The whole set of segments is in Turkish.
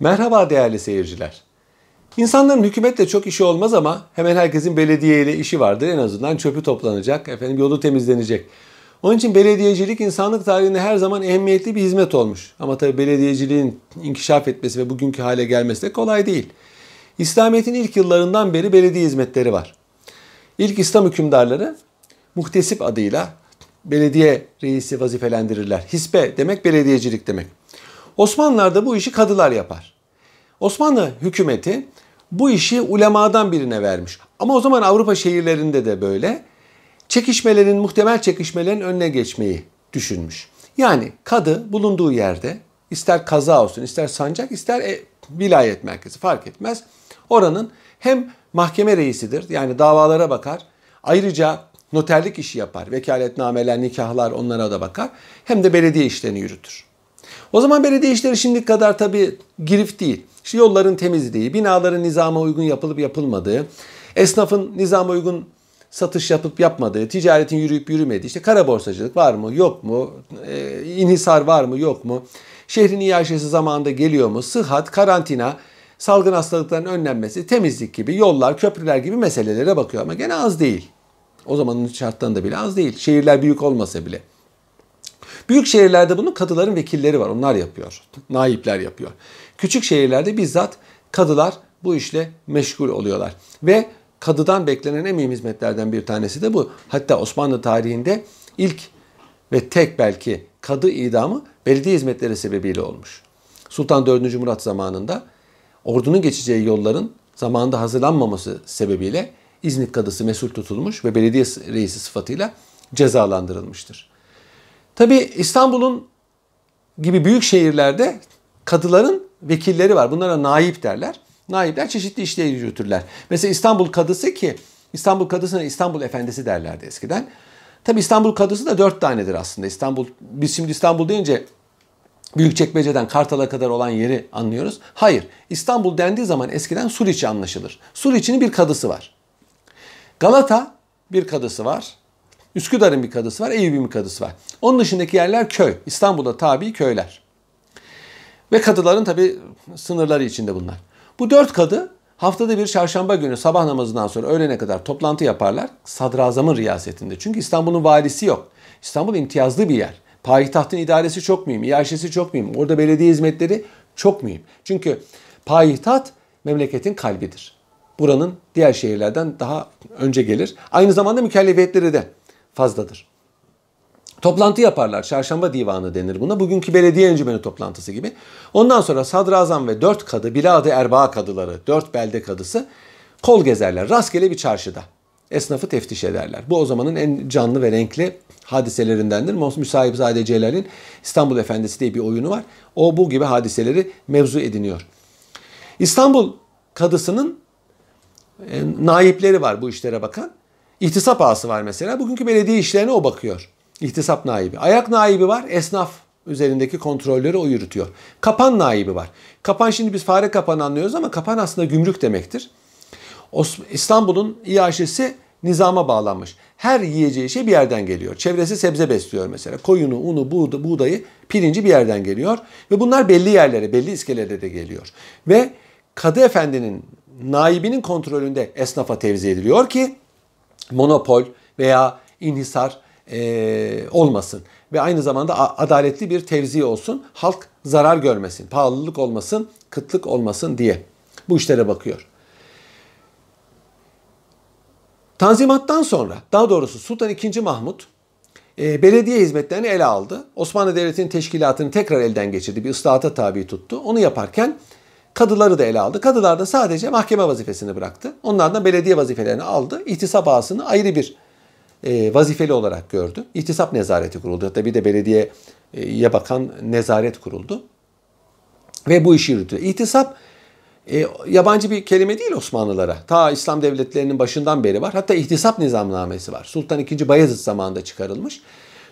Merhaba değerli seyirciler. İnsanların hükümetle çok işi olmaz ama hemen herkesin belediye ile işi vardır. En azından çöpü toplanacak, efendim yolu temizlenecek. Onun için belediyecilik insanlık tarihinde her zaman ehemmiyetli bir hizmet olmuş. Ama tabii belediyeciliğin inkişaf etmesi ve bugünkü hale gelmesi de kolay değil. İslamiyet'in ilk yıllarından beri belediye hizmetleri var. İlk İslam hükümdarları muhtesip adıyla belediye reisi vazifelendirirler. Hisbe demek belediyecilik demek. Osmanlılar'da bu işi kadılar yapar. Osmanlı hükümeti bu işi ulemadan birine vermiş. Ama o zaman Avrupa şehirlerinde de böyle çekişmelerin, muhtemel çekişmelerin önüne geçmeyi düşünmüş. Yani kadı bulunduğu yerde ister kaza olsun, ister sancak, ister e, vilayet merkezi fark etmez. Oranın hem mahkeme reisidir yani davalara bakar. Ayrıca noterlik işi yapar. Vekaletnameler, nikahlar onlara da bakar. Hem de belediye işlerini yürütür. O zaman belediye işleri şimdiki kadar tabii girift değil. İşte yolların temizliği, binaların nizama uygun yapılıp yapılmadığı, esnafın nizama uygun satış yapıp yapmadığı, ticaretin yürüyüp yürümediği, işte kara borsacılık var mı, yok mu, e, inhisar var mı, yok mu, şehrin iaşesi zamanında geliyor mu, sıhhat, karantina, salgın hastalıkların önlenmesi, temizlik gibi, yollar, köprüler gibi meselelere bakıyor ama gene az değil. O zamanın şartlarında bile az değil. Şehirler büyük olmasa bile. Büyük şehirlerde bunun kadıların vekilleri var. Onlar yapıyor. Naipler yapıyor. Küçük şehirlerde bizzat kadılar bu işle meşgul oluyorlar. Ve kadıdan beklenen en mühim hizmetlerden bir tanesi de bu. Hatta Osmanlı tarihinde ilk ve tek belki kadı idamı belediye hizmetleri sebebiyle olmuş. Sultan 4. Murat zamanında ordunun geçeceği yolların zamanında hazırlanmaması sebebiyle İznik kadısı mesul tutulmuş ve belediye reisi sıfatıyla cezalandırılmıştır. Tabi İstanbul'un gibi büyük şehirlerde kadıların vekilleri var. Bunlara naip derler. Naipler çeşitli işleri yürütürler. Mesela İstanbul kadısı ki İstanbul kadısına İstanbul efendisi derlerdi eskiden. Tabi İstanbul kadısı da dört tanedir aslında. İstanbul, biz şimdi İstanbul deyince Büyükçekmece'den Kartal'a kadar olan yeri anlıyoruz. Hayır. İstanbul dendiği zaman eskiden Suriçi anlaşılır. Suriçi'nin bir kadısı var. Galata bir kadısı var. Üsküdar'ın bir kadısı var. Eyüp'ün bir kadısı var. Onun dışındaki yerler köy. İstanbul'da tabi köyler. Ve kadıların tabi sınırları içinde bunlar. Bu dört kadı haftada bir çarşamba günü sabah namazından sonra öğlene kadar toplantı yaparlar. Sadrazamın riyasetinde. Çünkü İstanbul'un valisi yok. İstanbul imtiyazlı bir yer. Payitahtın idaresi çok mühim, iaşesi çok mühim. Orada belediye hizmetleri çok mühim. Çünkü payitaht memleketin kalbidir. Buranın diğer şehirlerden daha önce gelir. Aynı zamanda mükellefiyetleri de fazladır. Toplantı yaparlar. Çarşamba divanı denir buna. Bugünkü belediye encümeni toplantısı gibi. Ondan sonra sadrazam ve dört kadı, biladı erbaa kadıları, dört belde kadısı kol gezerler. Rastgele bir çarşıda. Esnafı teftiş ederler. Bu o zamanın en canlı ve renkli hadiselerindendir. Müsahibzade Celal'in İstanbul Efendisi diye bir oyunu var. O bu gibi hadiseleri mevzu ediniyor. İstanbul kadısının e, naipleri var bu işlere bakan. İhtisap ağası var mesela. Bugünkü belediye işlerine o bakıyor. İhtisap naibi. Ayak naibi var. Esnaf üzerindeki kontrolleri o yürütüyor. Kapan naibi var. Kapan şimdi biz fare kapanı anlıyoruz ama kapan aslında gümrük demektir. İstanbul'un iaşesi nizama bağlanmış. Her yiyeceği şey bir yerden geliyor. Çevresi sebze besliyor mesela. Koyunu, unu, buğdayı, pirinci bir yerden geliyor. Ve bunlar belli yerlere, belli iskelelere de geliyor. Ve Kadı Efendi'nin, naibinin kontrolünde esnafa tevzi ediliyor ki monopol veya inhisar e, olmasın. Ve aynı zamanda adaletli bir tevzi olsun. Halk zarar görmesin, pahalılık olmasın, kıtlık olmasın diye bu işlere bakıyor. Tanzimattan sonra daha doğrusu Sultan II. Mahmut e, belediye hizmetlerini ele aldı. Osmanlı Devleti'nin teşkilatını tekrar elden geçirdi. Bir ıslahata tabi tuttu. Onu yaparken kadıları da ele aldı. Kadılar da sadece mahkeme vazifesini bıraktı. Onlardan belediye vazifelerini aldı. İhtisap ağasını ayrı bir e, vazifeli olarak gördü. İhtisap nezareti kuruldu. Hatta bir de belediyeye bakan nezaret kuruldu. Ve bu işi yürüttü. İhtisap e, yabancı bir kelime değil Osmanlılara. Ta İslam devletlerinin başından beri var. Hatta ihtisap nizamnamesi var. Sultan II. Bayezid zamanında çıkarılmış.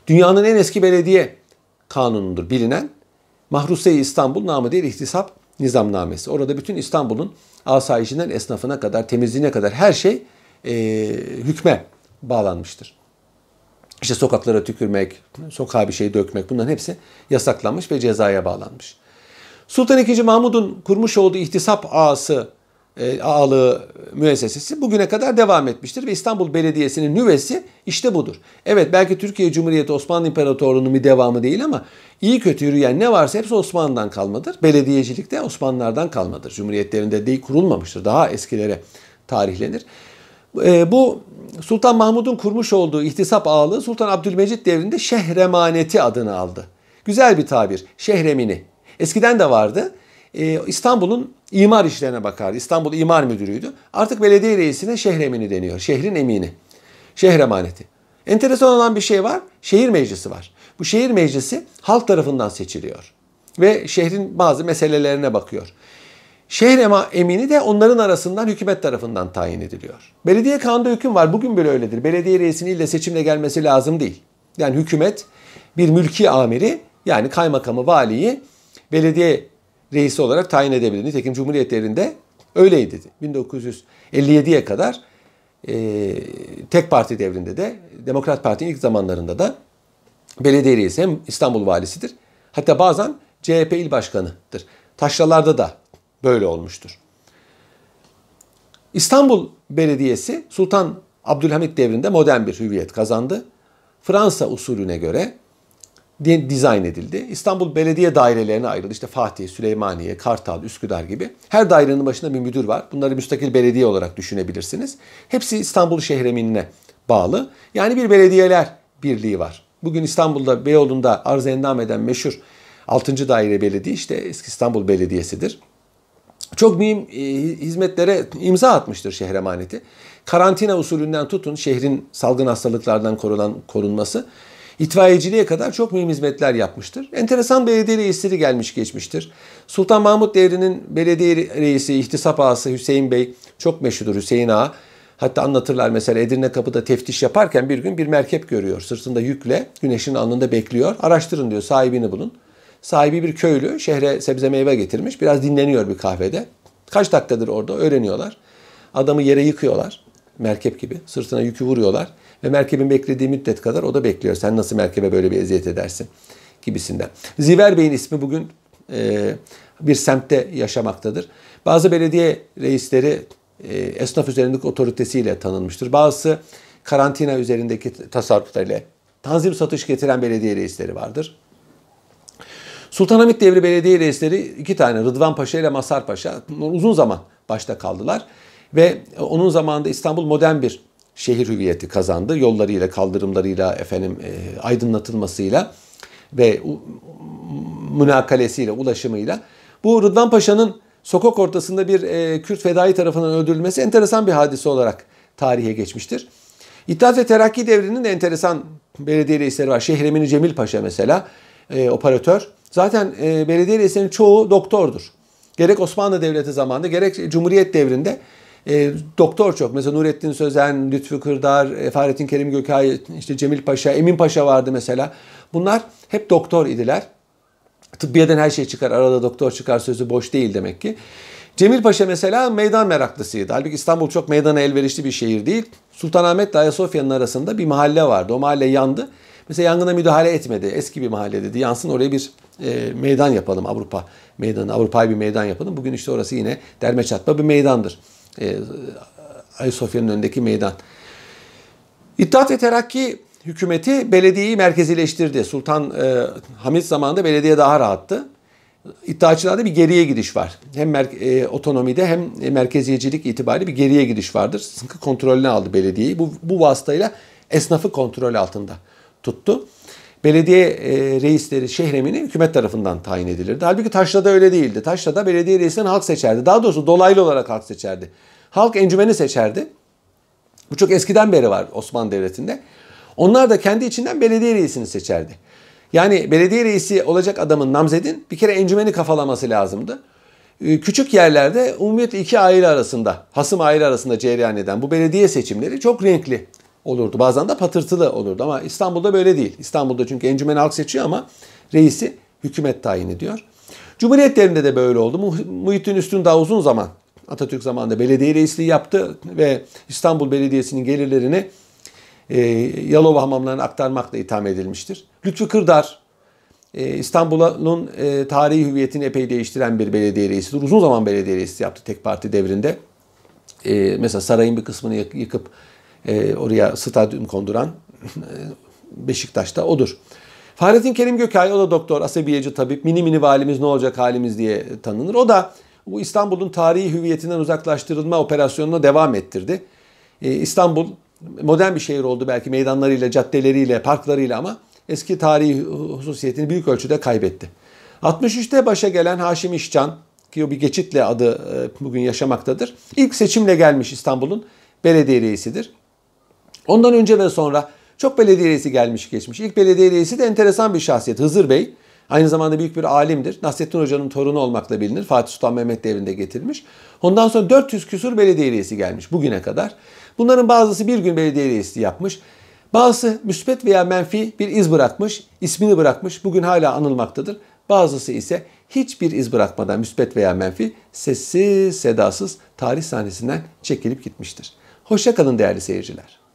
Dünyanın en eski belediye kanunudur bilinen. Mahruse-i İstanbul namı değil ihtisap nizamnamesi. Orada bütün İstanbul'un asayişinden esnafına kadar, temizliğine kadar her şey e, hükme bağlanmıştır. İşte sokaklara tükürmek, sokağa bir şey dökmek bunların hepsi yasaklanmış ve cezaya bağlanmış. Sultan II. Mahmud'un kurmuş olduğu ihtisap ağası e, ağalığı müessesesi bugüne kadar devam etmiştir ve İstanbul Belediyesi'nin nüvesi işte budur. Evet belki Türkiye Cumhuriyeti Osmanlı İmparatorluğu'nun bir devamı değil ama iyi kötü yürüyen ne varsa hepsi Osmanlı'dan kalmadır. Belediyecilik de Osmanlılardan kalmadır. Cumhuriyetlerinde değil kurulmamıştır. Daha eskilere tarihlenir. E, bu Sultan Mahmud'un kurmuş olduğu ihtisap ağalığı Sultan Abdülmecit devrinde şehremaneti adını aldı. Güzel bir tabir. Şehremini. Eskiden de vardı. Ee, İstanbul'un imar işlerine bakardı. İstanbul İmar Müdürü'ydü. Artık belediye reisine şehremini deniyor. Şehrin emini. Şehir emaneti. Enteresan olan bir şey var. Şehir meclisi var. Bu şehir meclisi halk tarafından seçiliyor. Ve şehrin bazı meselelerine bakıyor. Şehir emini de onların arasından hükümet tarafından tayin ediliyor. Belediye kanunda hüküm var. Bugün bile öyledir. Belediye reisinin ille seçimle gelmesi lazım değil. Yani hükümet bir mülki amiri yani kaymakamı, valiyi belediye reisi olarak tayin edebilir. Nitekim Cumhuriyet devrinde öyleydi. 1957'ye kadar e, tek parti devrinde de Demokrat Parti'nin ilk zamanlarında da belediye reisi hem İstanbul valisidir. Hatta bazen CHP il başkanıdır. Taşralarda da böyle olmuştur. İstanbul Belediyesi Sultan Abdülhamit devrinde modern bir hüviyet kazandı. Fransa usulüne göre dizayn edildi. İstanbul belediye dairelerine ayrıldı. İşte Fatih, Süleymaniye, Kartal, Üsküdar gibi. Her dairenin başında bir müdür var. Bunları müstakil belediye olarak düşünebilirsiniz. Hepsi İstanbul şehreminine bağlı. Yani bir belediyeler birliği var. Bugün İstanbul'da Beyoğlu'nda arz endam eden meşhur 6. Daire Belediye işte eski İstanbul Belediyesi'dir. Çok mühim e, hizmetlere imza atmıştır şehir emaneti. Karantina usulünden tutun şehrin salgın hastalıklardan korunan korunması itfaiyeciliğe kadar çok mühim hizmetler yapmıştır. Enteresan belediye reisleri gelmiş geçmiştir. Sultan Mahmut devrinin belediye reisi, ihtisap ağası Hüseyin Bey çok meşhurdur Hüseyin Ağa. Hatta anlatırlar mesela Edirne Kapı'da teftiş yaparken bir gün bir merkep görüyor. Sırtında yükle güneşin alnında bekliyor. Araştırın diyor sahibini bulun. Sahibi bir köylü şehre sebze meyve getirmiş. Biraz dinleniyor bir kahvede. Kaç dakikadır orada öğreniyorlar. Adamı yere yıkıyorlar. Merkep gibi. Sırtına yükü vuruyorlar. Ve merkebin beklediği müddet kadar o da bekliyor. Sen nasıl merkebe böyle bir eziyet edersin? Gibisinden. Ziver Bey'in ismi bugün e, bir semtte yaşamaktadır. Bazı belediye reisleri e, esnaf üzerindeki otoritesiyle tanınmıştır. Bazısı karantina üzerindeki tasarruflarıyla tanzim satış getiren belediye reisleri vardır. Sultanahmet devri belediye reisleri iki tane Rıdvan Paşa ile Masar Paşa uzun zaman başta kaldılar. Ve onun zamanında İstanbul modern bir şehir hüviyeti kazandı. Yollarıyla, kaldırımlarıyla, efendim e, aydınlatılmasıyla ve münakalesiyle, ulaşımıyla. Bu Rıdvan Paşa'nın sokak ortasında bir e, Kürt fedai tarafından öldürülmesi enteresan bir hadise olarak tarihe geçmiştir. İttihat ve Terakki devrinin de enteresan belediye reisleri var. Şehremini Cemil Paşa mesela e, operatör. Zaten e, belediye reislerinin çoğu doktordur. Gerek Osmanlı Devleti zamanında gerek Cumhuriyet devrinde e, doktor çok. Mesela Nurettin Sözen, Lütfü Kırdar, e, Fahrettin Kerim Gökay, işte Cemil Paşa, Emin Paşa vardı mesela. Bunlar hep doktor idiler. Tıbbiyeden her şey çıkar, arada doktor çıkar sözü boş değil demek ki. Cemil Paşa mesela meydan meraklısıydı. Halbuki İstanbul çok meydana elverişli bir şehir değil. Sultanahmet ile Ayasofya'nın arasında bir mahalle vardı. O mahalle yandı. Mesela yangına müdahale etmedi. Eski bir mahalle dedi. Yansın oraya bir e, meydan yapalım Avrupa meydanı. Avrupa'ya bir meydan yapalım. Bugün işte orası yine derme çatma bir meydandır. E, Ayasofya'nın önündeki meydan. İttihat ve Terakki hükümeti belediyeyi merkezileştirdi. Sultan e, Hamit zamanında belediye daha rahattı. İddiaçılarda bir geriye gidiş var. Hem mer- e, otonomide hem merkeziyecilik itibariyle bir geriye gidiş vardır. Sıkı kontrolüne aldı belediyeyi. Bu, bu vasıtayla esnafı kontrol altında tuttu. Belediye e, reisleri şehremini hükümet tarafından tayin edilirdi. Halbuki Taşra'da öyle değildi. Taşra'da belediye reislerini halk seçerdi. Daha doğrusu dolaylı olarak halk seçerdi. Halk encümeni seçerdi. Bu çok eskiden beri var Osmanlı Devleti'nde. Onlar da kendi içinden belediye reisini seçerdi. Yani belediye reisi olacak adamın namzedin bir kere encümeni kafalaması lazımdı. Ee, küçük yerlerde umumiyet iki aile arasında, hasım aile arasında cereyan eden bu belediye seçimleri çok renkli olurdu. Bazen de patırtılı olurdu ama İstanbul'da böyle değil. İstanbul'da çünkü encümen halk seçiyor ama reisi hükümet tayin ediyor. Cumhuriyet devrinde de böyle oldu. Muhittin Üstün daha uzun zaman Atatürk zamanında belediye reisliği yaptı ve İstanbul Belediyesi'nin gelirlerini e, Yalova hamamlarına aktarmakla itham edilmiştir. Lütfü Kırdar e, İstanbul'un e, tarihi hüviyetini epey değiştiren bir belediye reisidir. Uzun zaman belediye reisi yaptı tek parti devrinde. E, mesela sarayın bir kısmını yıkıp e, oraya stadyum konduran Beşiktaş'ta odur. Fahrettin Kerim Gökay o da doktor, asabiyeci tabip, mini mini valimiz ne olacak halimiz diye tanınır. O da bu İstanbul'un tarihi hüviyetinden uzaklaştırılma operasyonuna devam ettirdi. Ee, İstanbul modern bir şehir oldu belki meydanlarıyla, caddeleriyle, parklarıyla ama eski tarihi hususiyetini büyük ölçüde kaybetti. 63'te başa gelen Haşim İşcan ki o bir geçitle adı e, bugün yaşamaktadır. İlk seçimle gelmiş İstanbul'un belediye reisidir. Ondan önce ve sonra çok belediye reisi gelmiş geçmiş. İlk belediye reisi de enteresan bir şahsiyet Hızır Bey. Aynı zamanda büyük bir alimdir. Nasrettin Hoca'nın torunu olmakla bilinir. Fatih Sultan Mehmet devrinde getirmiş. Ondan sonra 400 küsur belediye reisi gelmiş bugüne kadar. Bunların bazısı bir gün belediye reisi yapmış. Bazısı müspet veya menfi bir iz bırakmış, ismini bırakmış, bugün hala anılmaktadır. Bazısı ise hiçbir iz bırakmadan müspet veya menfi sessiz sedasız tarih sahnesinden çekilip gitmiştir. Hoşça kalın değerli seyirciler.